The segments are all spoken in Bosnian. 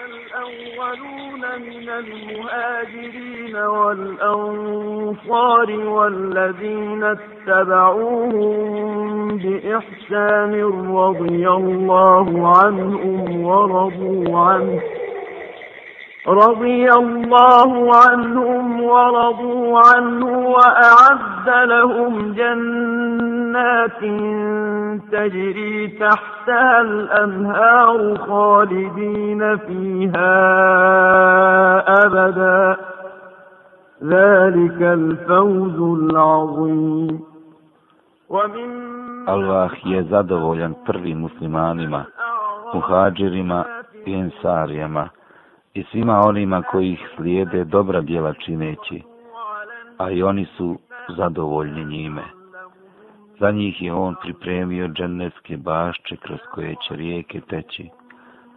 الأولون من المهاجرين والأنصار والذين اتبعوهم بإحسان رضي الله عنهم ورضوا عنه رضي الله عنهم ورضوا عنه وأعد لهم جنات جنات تجري تحتها الأنهار خالدين فيها أبدا ذلك الفوز العظيم ومن الله يزاد وليان prvi muslimanima, muhađirima i ensarijama i svima onima koji ih slijede dobra djela čineći, a i oni su zadovoljni njime. Za njih je on pripremio dženevske bašče kroz koje će rijeke teći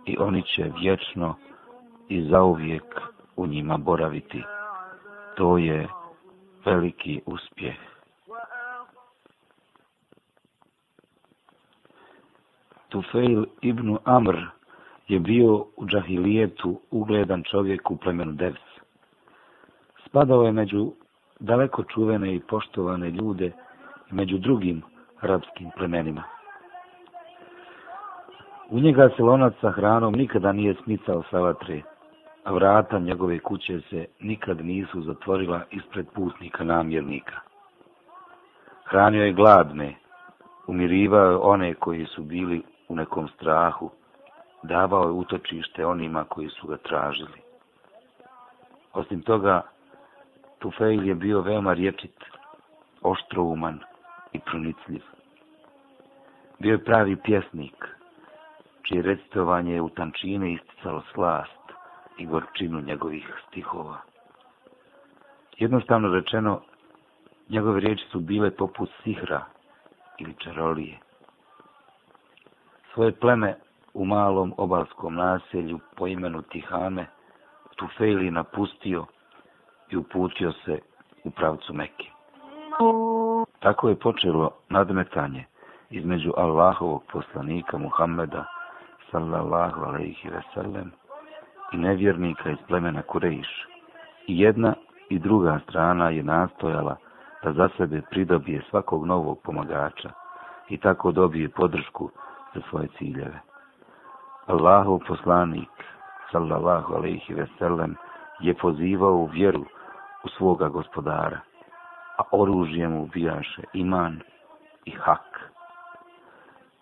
i oni će vječno i zauvijek u njima boraviti. To je veliki uspjeh. Tufail ibn Amr je bio u džahilijetu ugledan čovjek u plemenu Devs. Spadao je među daleko čuvene i poštovane ljude, među drugim arapskim plemenima. U njega se lonac sa hranom nikada nije smicao sa vatre, a vrata njegove kuće se nikad nisu zatvorila ispred putnika namjernika. Hranio je gladne, umirivao je one koji su bili u nekom strahu, davao je utočište onima koji su ga tražili. Osim toga, Tufail je bio veoma riječit, oštrouman, uman, i pronicljiv. Bio je pravi pjesnik, čije recitovanje je u tančine isticalo slast i gorčinu njegovih stihova. Jednostavno rečeno, njegove riječi su bile poput sihra ili čarolije. Svoje pleme u malom obalskom naselju po imenu Tihane Tufeili napustio i uputio se u pravcu Mekke. Tako je počelo nadmetanje između Allahovog poslanika Muhammeda sallallahu alaihi ve sellem i nevjernika iz plemena Kurejiš. I jedna i druga strana je nastojala da za sebe pridobije svakog novog pomagača i tako dobije podršku za svoje ciljeve. Allahov poslanik sallallahu alaihi ve sellem je pozivao u vjeru u svoga gospodara – a oružje mu bijaše iman i hak.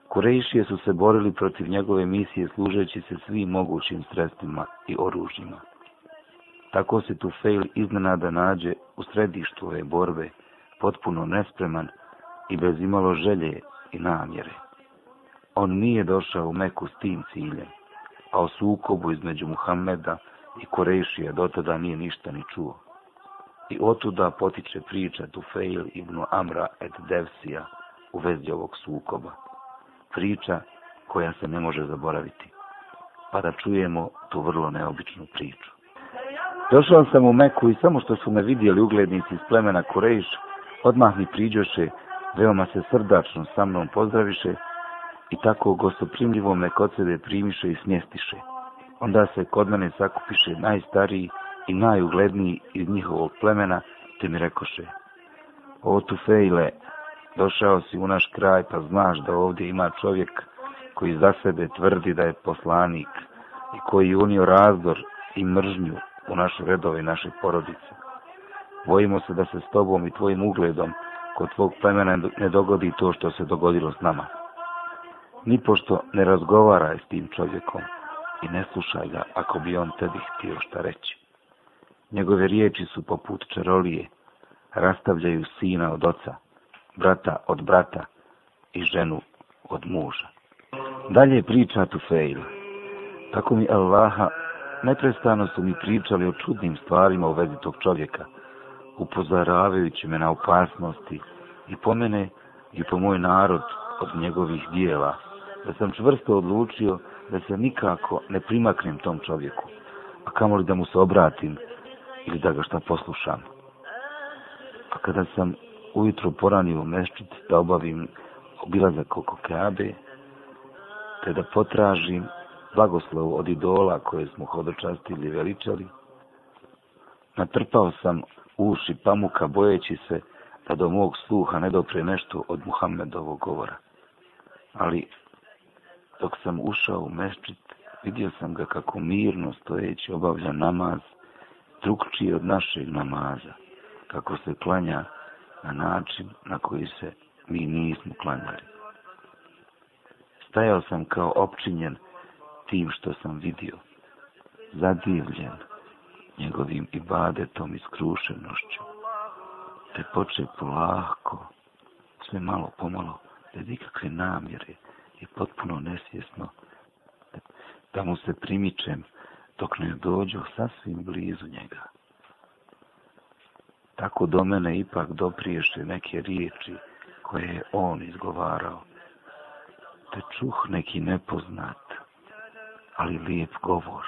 Kurejšije su se borili protiv njegove misije služeći se svim mogućim sredstvima i oružjima. Tako se tu fejl iznenada nađe u središtu ove borbe, potpuno nespreman i bez imalo želje i namjere. On nije došao u Meku s tim ciljem, a o sukobu između Muhammeda i Kurejšija dotada nije ništa ni čuo. I otuda potiče priča Dufail ibn Amra et Devsija u vezi ovog sukoba. Priča koja se ne može zaboraviti. Pa da čujemo tu vrlo neobičnu priču. Došao sam u Meku i samo što su me vidjeli uglednici iz plemena Kurejiš, odmah mi priđoše, veoma se srdačno sa mnom pozdraviše i tako gostoprimljivo me kod sebe primiše i smjestiše. Onda se kod mene sakupiše najstariji i najugledniji iz njihovog plemena, te mi rekoše, o tu fejle, došao si u naš kraj, pa znaš da ovdje ima čovjek koji za sebe tvrdi da je poslanik i koji unio razdor i mržnju u naše redove i naše porodice. Bojimo se da se s tobom i tvojim ugledom kod tvog plemena ne dogodi to što se dogodilo s nama. Nipošto ne razgovaraj s tim čovjekom i ne slušaj ga ako bi on tebi htio šta reći. Njegove riječi su poput čarolije, rastavljaju sina od oca, brata od brata i ženu od muža. Dalje priča Tufejl. Tako mi Allaha, neprestano su mi pričali o čudnim stvarima u vezi tog čovjeka, upozoravajući me na opasnosti i po mene i po moj narod od njegovih dijela, da sam čvrsto odlučio da se nikako ne primaknem tom čovjeku, a kamoli da mu se obratim, ili da ga šta poslušam. A kada sam ujutro poranio mešćit da obavim obilazak oko Keabe, te da potražim blagoslov od idola koje smo hodočastili i veličali, natrpao sam uši pamuka bojeći se da do mog sluha ne dopre nešto od Muhammedovog govora. Ali dok sam ušao u mešćit, vidio sam ga kako mirno stojeći obavlja namaz, drugčiji od našeg namaza, kako se klanja na način na koji se mi nismo klanjali. Stajao sam kao opčinjen tim što sam vidio, zadivljen njegovim ibadetom i skrušenošću, te poče polako, sve malo pomalo, bez ikakve namjere i potpuno nesvjesno da mu se primičem, dok ne dođu sasvim blizu njega. Tako do mene ipak dopriješe neke riječi koje je on izgovarao. Te čuh neki nepoznat, ali lijep govor.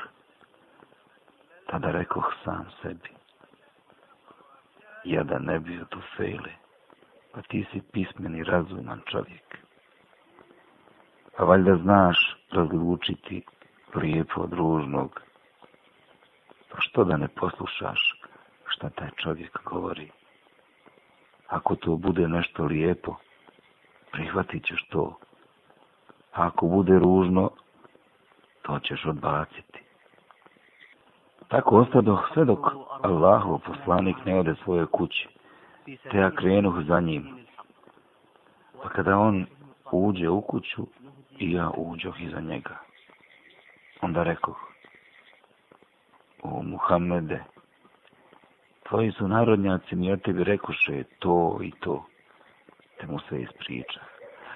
Tada rekoh sam sebi. Ja da ne bio tu fejle, pa ti si pismeni razuman čovjek. A pa valjda znaš razlučiti lijepo od ružnog, što da ne poslušaš šta taj čovjek govori. Ako to bude nešto lijepo, prihvatit ćeš to. A ako bude ružno, to ćeš odbaciti. Tako ostadoh sve dok Allahov poslanik ne ode svoje kući, te ja krenuh za njim. Pa kada on uđe u kuću, i ja uđoh iza njega. Onda rekoh, o Muhammede, tvoji su narodnjaci mi o tebi rekuše to i to, te mu sve ispriča.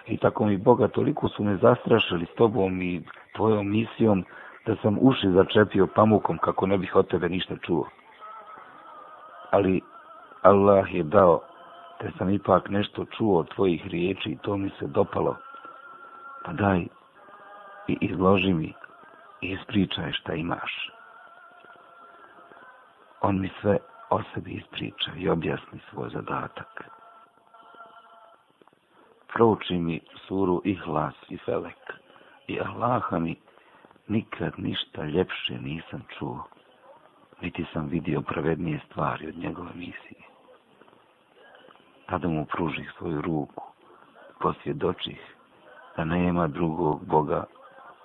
I tako mi Boga toliko su me zastrašili s tobom i tvojom misijom, da sam uši začepio pamukom kako ne bih od tebe ništa čuo. Ali Allah je dao te sam ipak nešto čuo od tvojih riječi i to mi se dopalo. Pa daj i izloži mi i ispričaj šta imaš on mi sve o sebi ispriča i objasni svoj zadatak. Prouči mi suru i hlas i felek i Allaha mi nikad ništa ljepše nisam čuo, niti sam vidio pravednije stvari od njegove misije. Tada mu pružih svoju ruku, posvjedočih da nema drugog Boga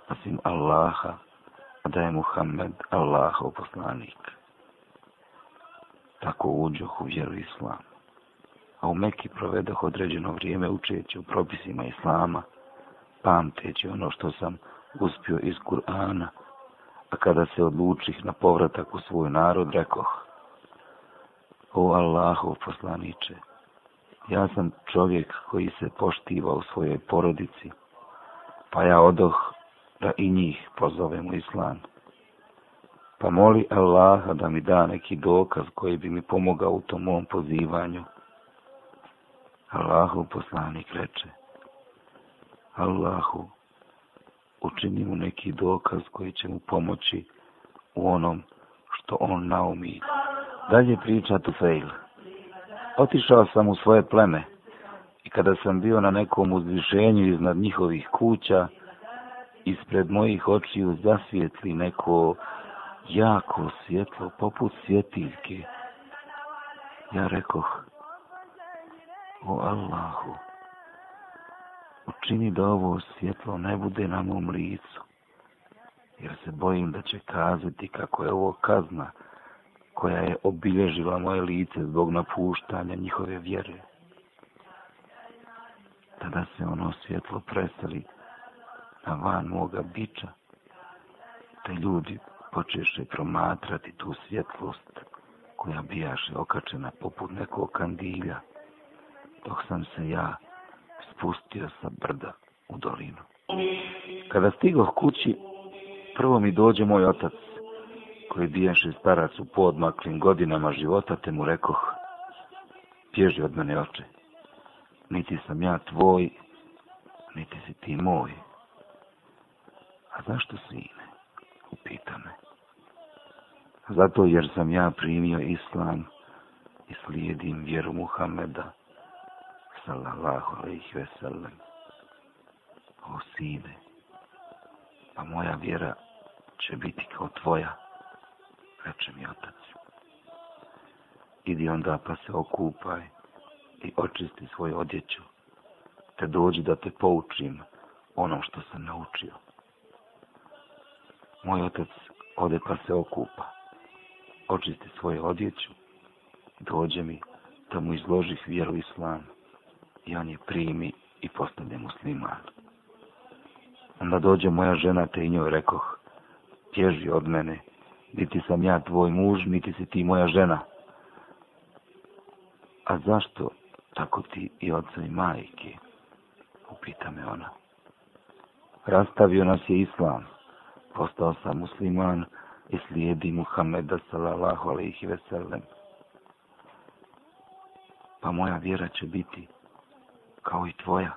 osim Allaha, a da je Muhammed Allahov poslanik. poslanik. Tako uđoh u vjeru islamu a u Mekki provedah određeno vrijeme učeći u propisima Islama, pamteći ono što sam uspio iz Kur'ana, a kada se odlučih na povratak u svoj narod, rekoh, O Allahov poslaniče, ja sam čovjek koji se poštiva u svojoj porodici, pa ja odoh da i njih pozovem u Islam pa moli Allaha da mi da neki dokaz koji bi mi pomogao u tom mom pozivanju. Allahu poslanik reče, Allahu, učini mu neki dokaz koji će mu pomoći u onom što on naumi. Dalje priča Tufail. Otišao sam u svoje pleme i kada sam bio na nekom uzvišenju iznad njihovih kuća, ispred mojih očiju zasvijetli neko jako svjetlo, poput svjetiljke. Ja rekoh, o Allahu, učini da ovo svjetlo ne bude na mom licu, jer se bojim da će kazati kako je ovo kazna koja je obilježila moje lice zbog napuštanja njihove vjere. Tada se ono svjetlo preseli na van moga bića, te ljudi počeše promatrati tu svjetlost koja bijaše okačena poput nekog kandilja, dok sam se ja spustio sa brda u dolinu. Kada stigoh kući, prvo mi dođe moj otac, koji bijaše starac u podmaklim godinama života, te mu rekoh, pježi od mene oče, niti sam ja tvoj, niti si ti moj. A zašto sine? Zato jer sam ja primio islam i slijedim vjeru Muhameda, sallallahu alaihi ve sellem, o sine, pa moja vjera će biti kao tvoja, reče mi otac. Idi onda pa se okupaj i očisti svoju odjeću, te dođi da te poučim onom što sam naučio. Moj otac ode pa se okupa očisti svoju odjeću, dođe mi da mu izložih vjeru islam i on je primi i postane musliman. Onda dođe moja žena te i njoj rekoh, pježi od mene, niti sam ja tvoj muž, niti si ti moja žena. A zašto tako ti i oca i majke? Upita me ona. Rastavio nas je islam. Postao sam musliman, i slijedi Muhammeda sallallahu alaihi ve sellem. Pa moja vjera će biti kao i tvoja,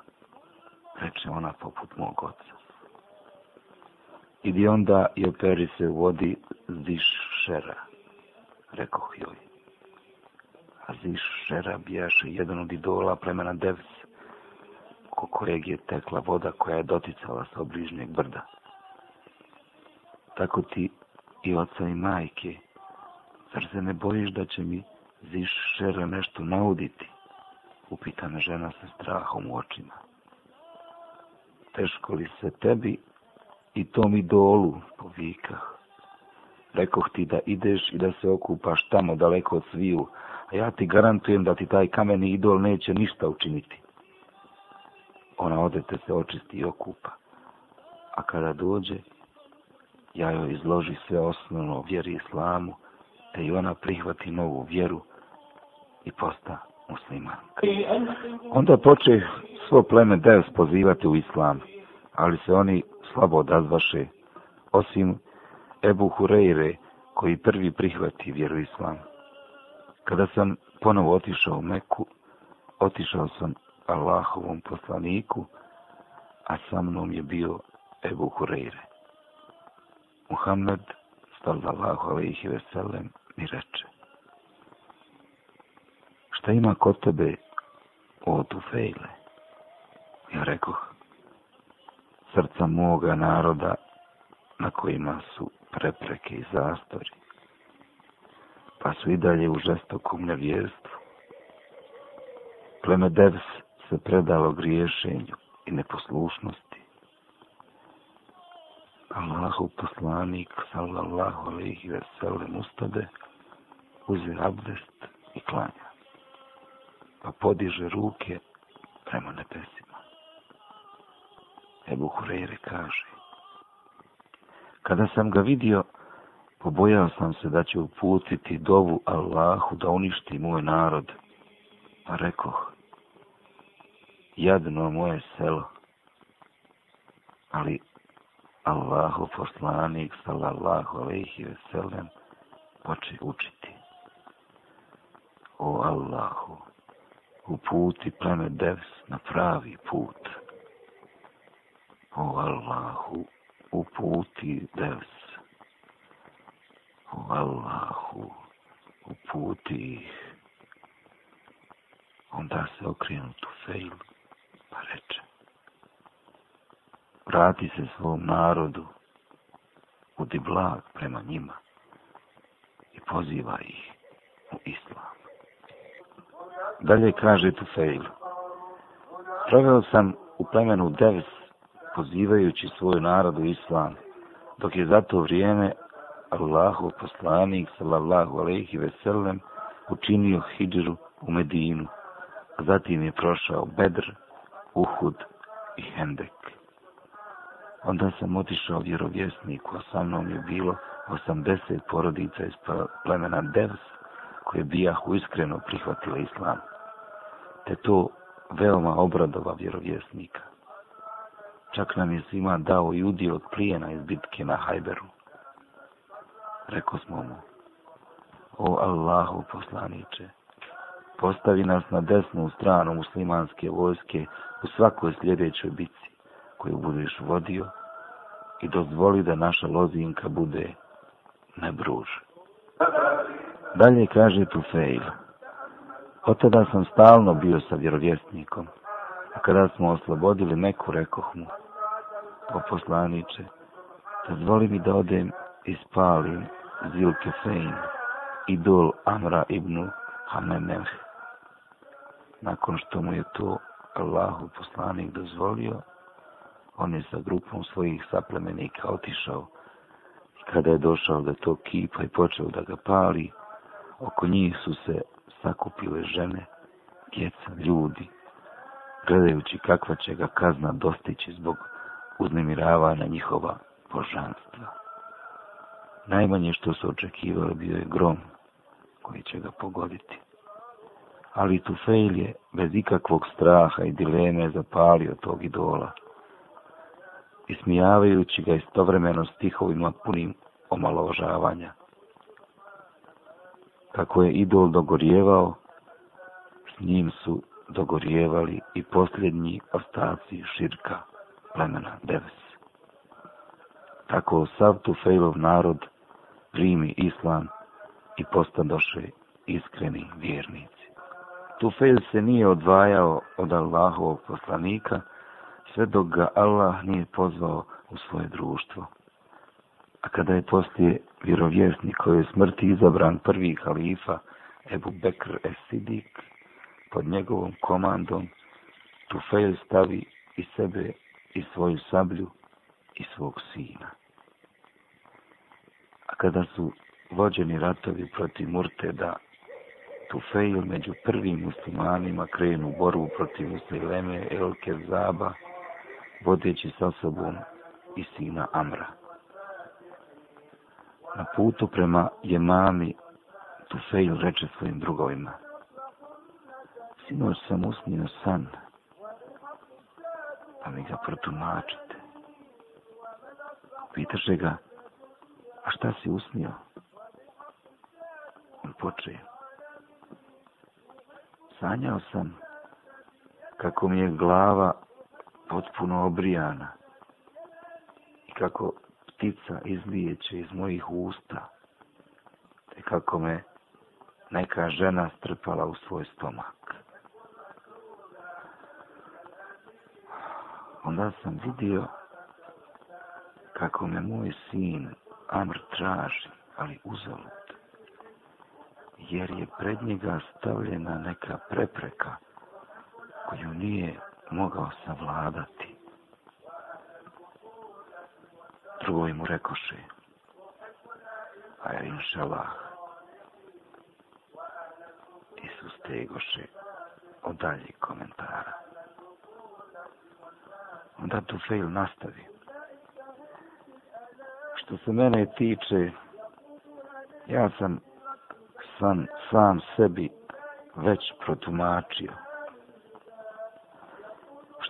reče ona poput mog oca. Idi onda i operi se vodi ziš šera, rekoh joj. A ziš šera bijaše jedan od idola plemena devs, ko kojeg je tekla voda koja je doticala sa obližnjeg brda. Tako ti i oca i majke, zar se ne bojiš da će mi ziš šera nešto nauditi? Upita me žena sa strahom u očima. Teško li se tebi i tom idolu, povikah. Rekoh ti da ideš i da se okupaš tamo daleko od sviju, a ja ti garantujem da ti taj kameni idol neće ništa učiniti. Ona odete se očisti i okupa. A kada dođe, ja joj izloži sve osnovno vjeri islamu, te i ona prihvati novu vjeru i posta musliman. Onda poče svo pleme Deus pozivati u islam, ali se oni slabo odazvaše, osim Ebu Hureyre, koji prvi prihvati vjeru islam. Kada sam ponovo otišao u Meku, otišao sam Allahovom poslaniku, a sa mnom je bio Ebu Hureyre. Muhammed sallallahu alaihi ve sellem mi reče Šta ima kod tebe o tu fejle? Ja rekoh Srca moga naroda na kojima su prepreke i zastori pa su i dalje u žestokom nevjerstvu. Pleme devs se predalo griješenju i neposlušnosti Allahu poslanik sallallahu alaihi ve sellem ustade, uzme abdest i klanja. Pa podiže ruke prema nebesima. Ebu Hureyre kaže, Kada sam ga vidio, pobojao sam se da će uputiti dovu Allahu da uništi moj narod. Pa rekoh, jadno moje selo, ali Allahu poslanik sallallahu alejhi ve sellem poče učiti. O Allahu, uputi plemen devs na pravi put. O Allahu, uputi devs. O Allahu, uputi ih. Onda se okrenu tu fejl, pa reče vrati se svom narodu, budi blag prema njima i poziva ih u islam. Dalje kaže Tufail, proveo sam u plemenu Devs pozivajući svoj narod u islam, dok je za to vrijeme Allahov poslanik, sallallahu alaihi veselem, učinio hijđru u Medinu, a zatim je prošao Bedr, Uhud i Hendek. Onda sam otišao vjerovjesniku, a sa mnom je bilo 80 porodica iz plemena Devs, koje bijah iskreno prihvatile islam. Te to veoma obradova vjerovjesnika. Čak nam je svima dao i udio od plijena iz bitke na Hajberu. Rekao smo mu, o Allahu poslaniče, postavi nas na desnu stranu muslimanske vojske u svakoj sljedećoj bitci koju budeš vodio i dozvoli da naša lozinka bude nebruž. Dalje kaže Tufejl. Od tada sam stalno bio sa vjerovjesnikom, a kada smo oslobodili Meku, rekoh mu, o poslaniče, dozvoli mi da odem i spalim Zil Kefein, idol Amra ibn Hamemeh. Nakon što mu je to Allahu poslanik dozvolio, on je sa grupom svojih saplemenika otišao i kada je došao da to kipa i počeo da ga pali, oko njih su se sakupile žene, djeca, ljudi, gledajući kakva će ga kazna dostići zbog uznemiravanja njihova božanstva. Najmanje što su očekivali bio je grom koji će ga pogoditi. Ali Tufel je bez ikakvog straha i dileme zapalio tog idola ismijavajući ga istovremeno stihovima punim omalovažavanja. Kako je idol dogorjevao, s njim su dogorjevali i posljednji ostaci širka plemena Deves. Tako sav tu fejlov narod primi islam i postadoše iskreni vjernici. Tufel se nije odvajao od Allahovog poslanika, sve dok ga Allah nije pozvao u svoje društvo. A kada je poslije vjerovjesnik koji je smrti izabran prvi halifa, Ebu Bekr Esidik, pod njegovom komandom, Tufel stavi i sebe i svoju sablju i svog sina. A kada su vođeni ratovi protiv Murteda, Tufeil među prvim muslimanima krenu borbu protiv Musileme, Elke, Zaba, vodeći sa sobom i sina Amra. Na putu prema je mami Tufejl reče svojim drugovima. Sinoć sam usnio san, pa mi ga protumačite. Pitaše ga, a šta si usnio? On poče. Sanjao sam kako mi je glava potpuno obrijana. I kako ptica izlijeće iz mojih usta. Te kako me neka žena strpala u svoj stomak. Onda sam vidio kako me moj sin Amr traži, ali uzalud. Jer je pred njega stavljena neka prepreka koju nije mogao savladati. Drugoj mu rekoše, a je im šalah. Isus tegoše od dalje komentara. Onda tu fejl nastavi. Što se mene tiče, ja sam sam, sam sebi već protumačio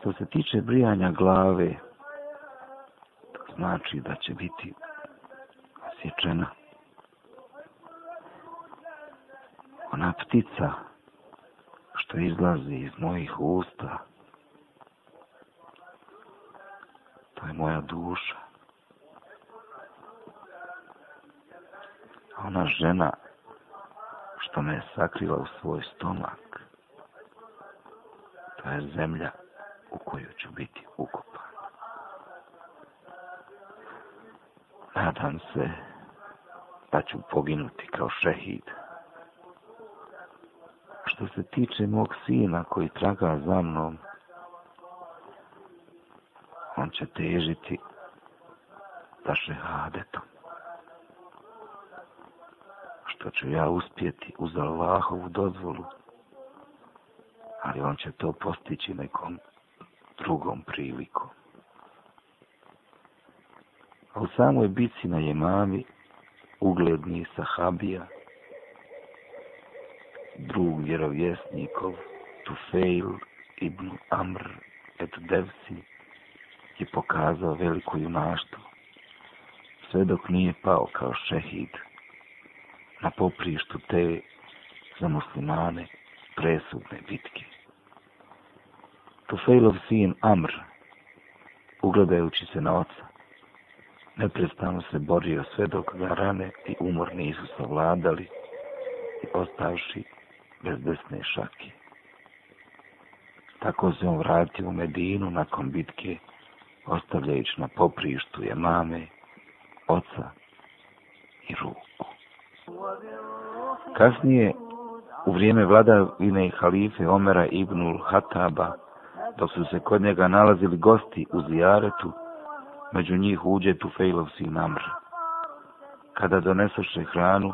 što se tiče brijanja glave, to znači da će biti osjećena ona ptica što izlazi iz mojih usta. To je moja duša. A ona žena što me je sakrila u svoj stomak. To je zemlja u koju ću biti ukupan. Nadam se da ću poginuti kao šehid. Što se tiče mog sina koji traga za mnom, on će težiti za šehadetom. Što ću ja uspjeti uz Allahovu dozvolu, ali on će to postići nekom drugom prilikom. A u samoj bici na jemami, ugledni sahabija, drug vjerovjesnikov, Tufail ibn Amr et Devsi, je pokazao veliku junaštvo, sve dok nije pao kao šehid na poprištu te za muslimane presudne bitke. Tufailov sin Amr, ugledajući se na oca, neprestano se borio sve dok ga rane i umor nisu savladali i ostavši bez desne šake. Tako se on vratio u Medinu nakon bitke, ostavljajući na poprištu je mame, oca i ruku. Kasnije, u vrijeme vladavine i halife Omera ibnul Hataba, dok su se kod njega nalazili gosti u zijaretu, među njih uđe Tufejlov sin Amr. Kada donesoše hranu,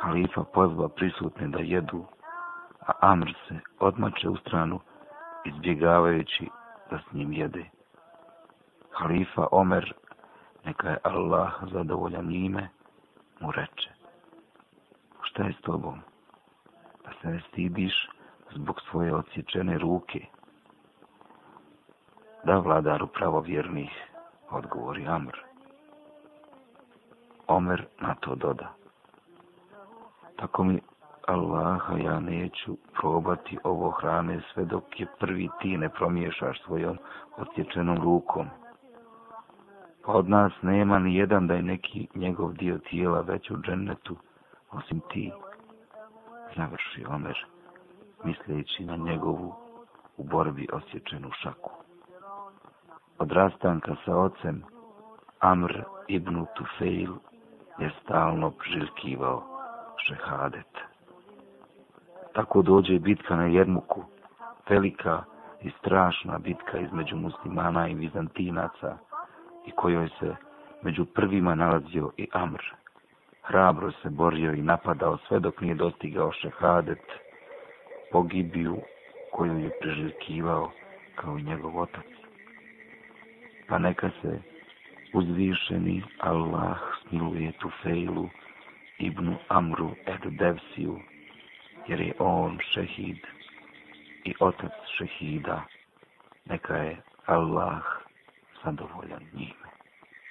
halifa pozva prisutne da jedu, a Amr se odmače u stranu, izbjegavajući da s njim jede. Halifa Omer, neka je Allah zadovoljan njime, mu reče. Šta je s tobom? Da se ne stibiš zbog svoje odsječene ruke? Da, vladaru pravovjernih, odgovori Amr. Omer na to doda. Tako mi, Allaha, ja neću probati ovo hrane sve dok je prvi ti ne promiješaš svojom otječenom rukom. Pa od nas nema ni jedan da je neki njegov dio tijela već u džennetu, osim ti. Završi Omer, misleći na njegovu u borbi osječenu šaku od rastanka sa ocem, Amr ibn Tufail je stalno priželjkivao šehadet. Tako dođe bitka na Jermuku, velika i strašna bitka između muslimana i vizantinaca i kojoj se među prvima nalazio i Amr. Hrabro se borio i napadao sve dok nije dostigao šehadet, pogibiju koju je priželjkivao kao i njegov otac pa neka se uzvišeni Allah smiluje Tufejlu ibn Amru ed Devsiju, jer je on šehid i otac šehida, neka je Allah zadovoljan njime.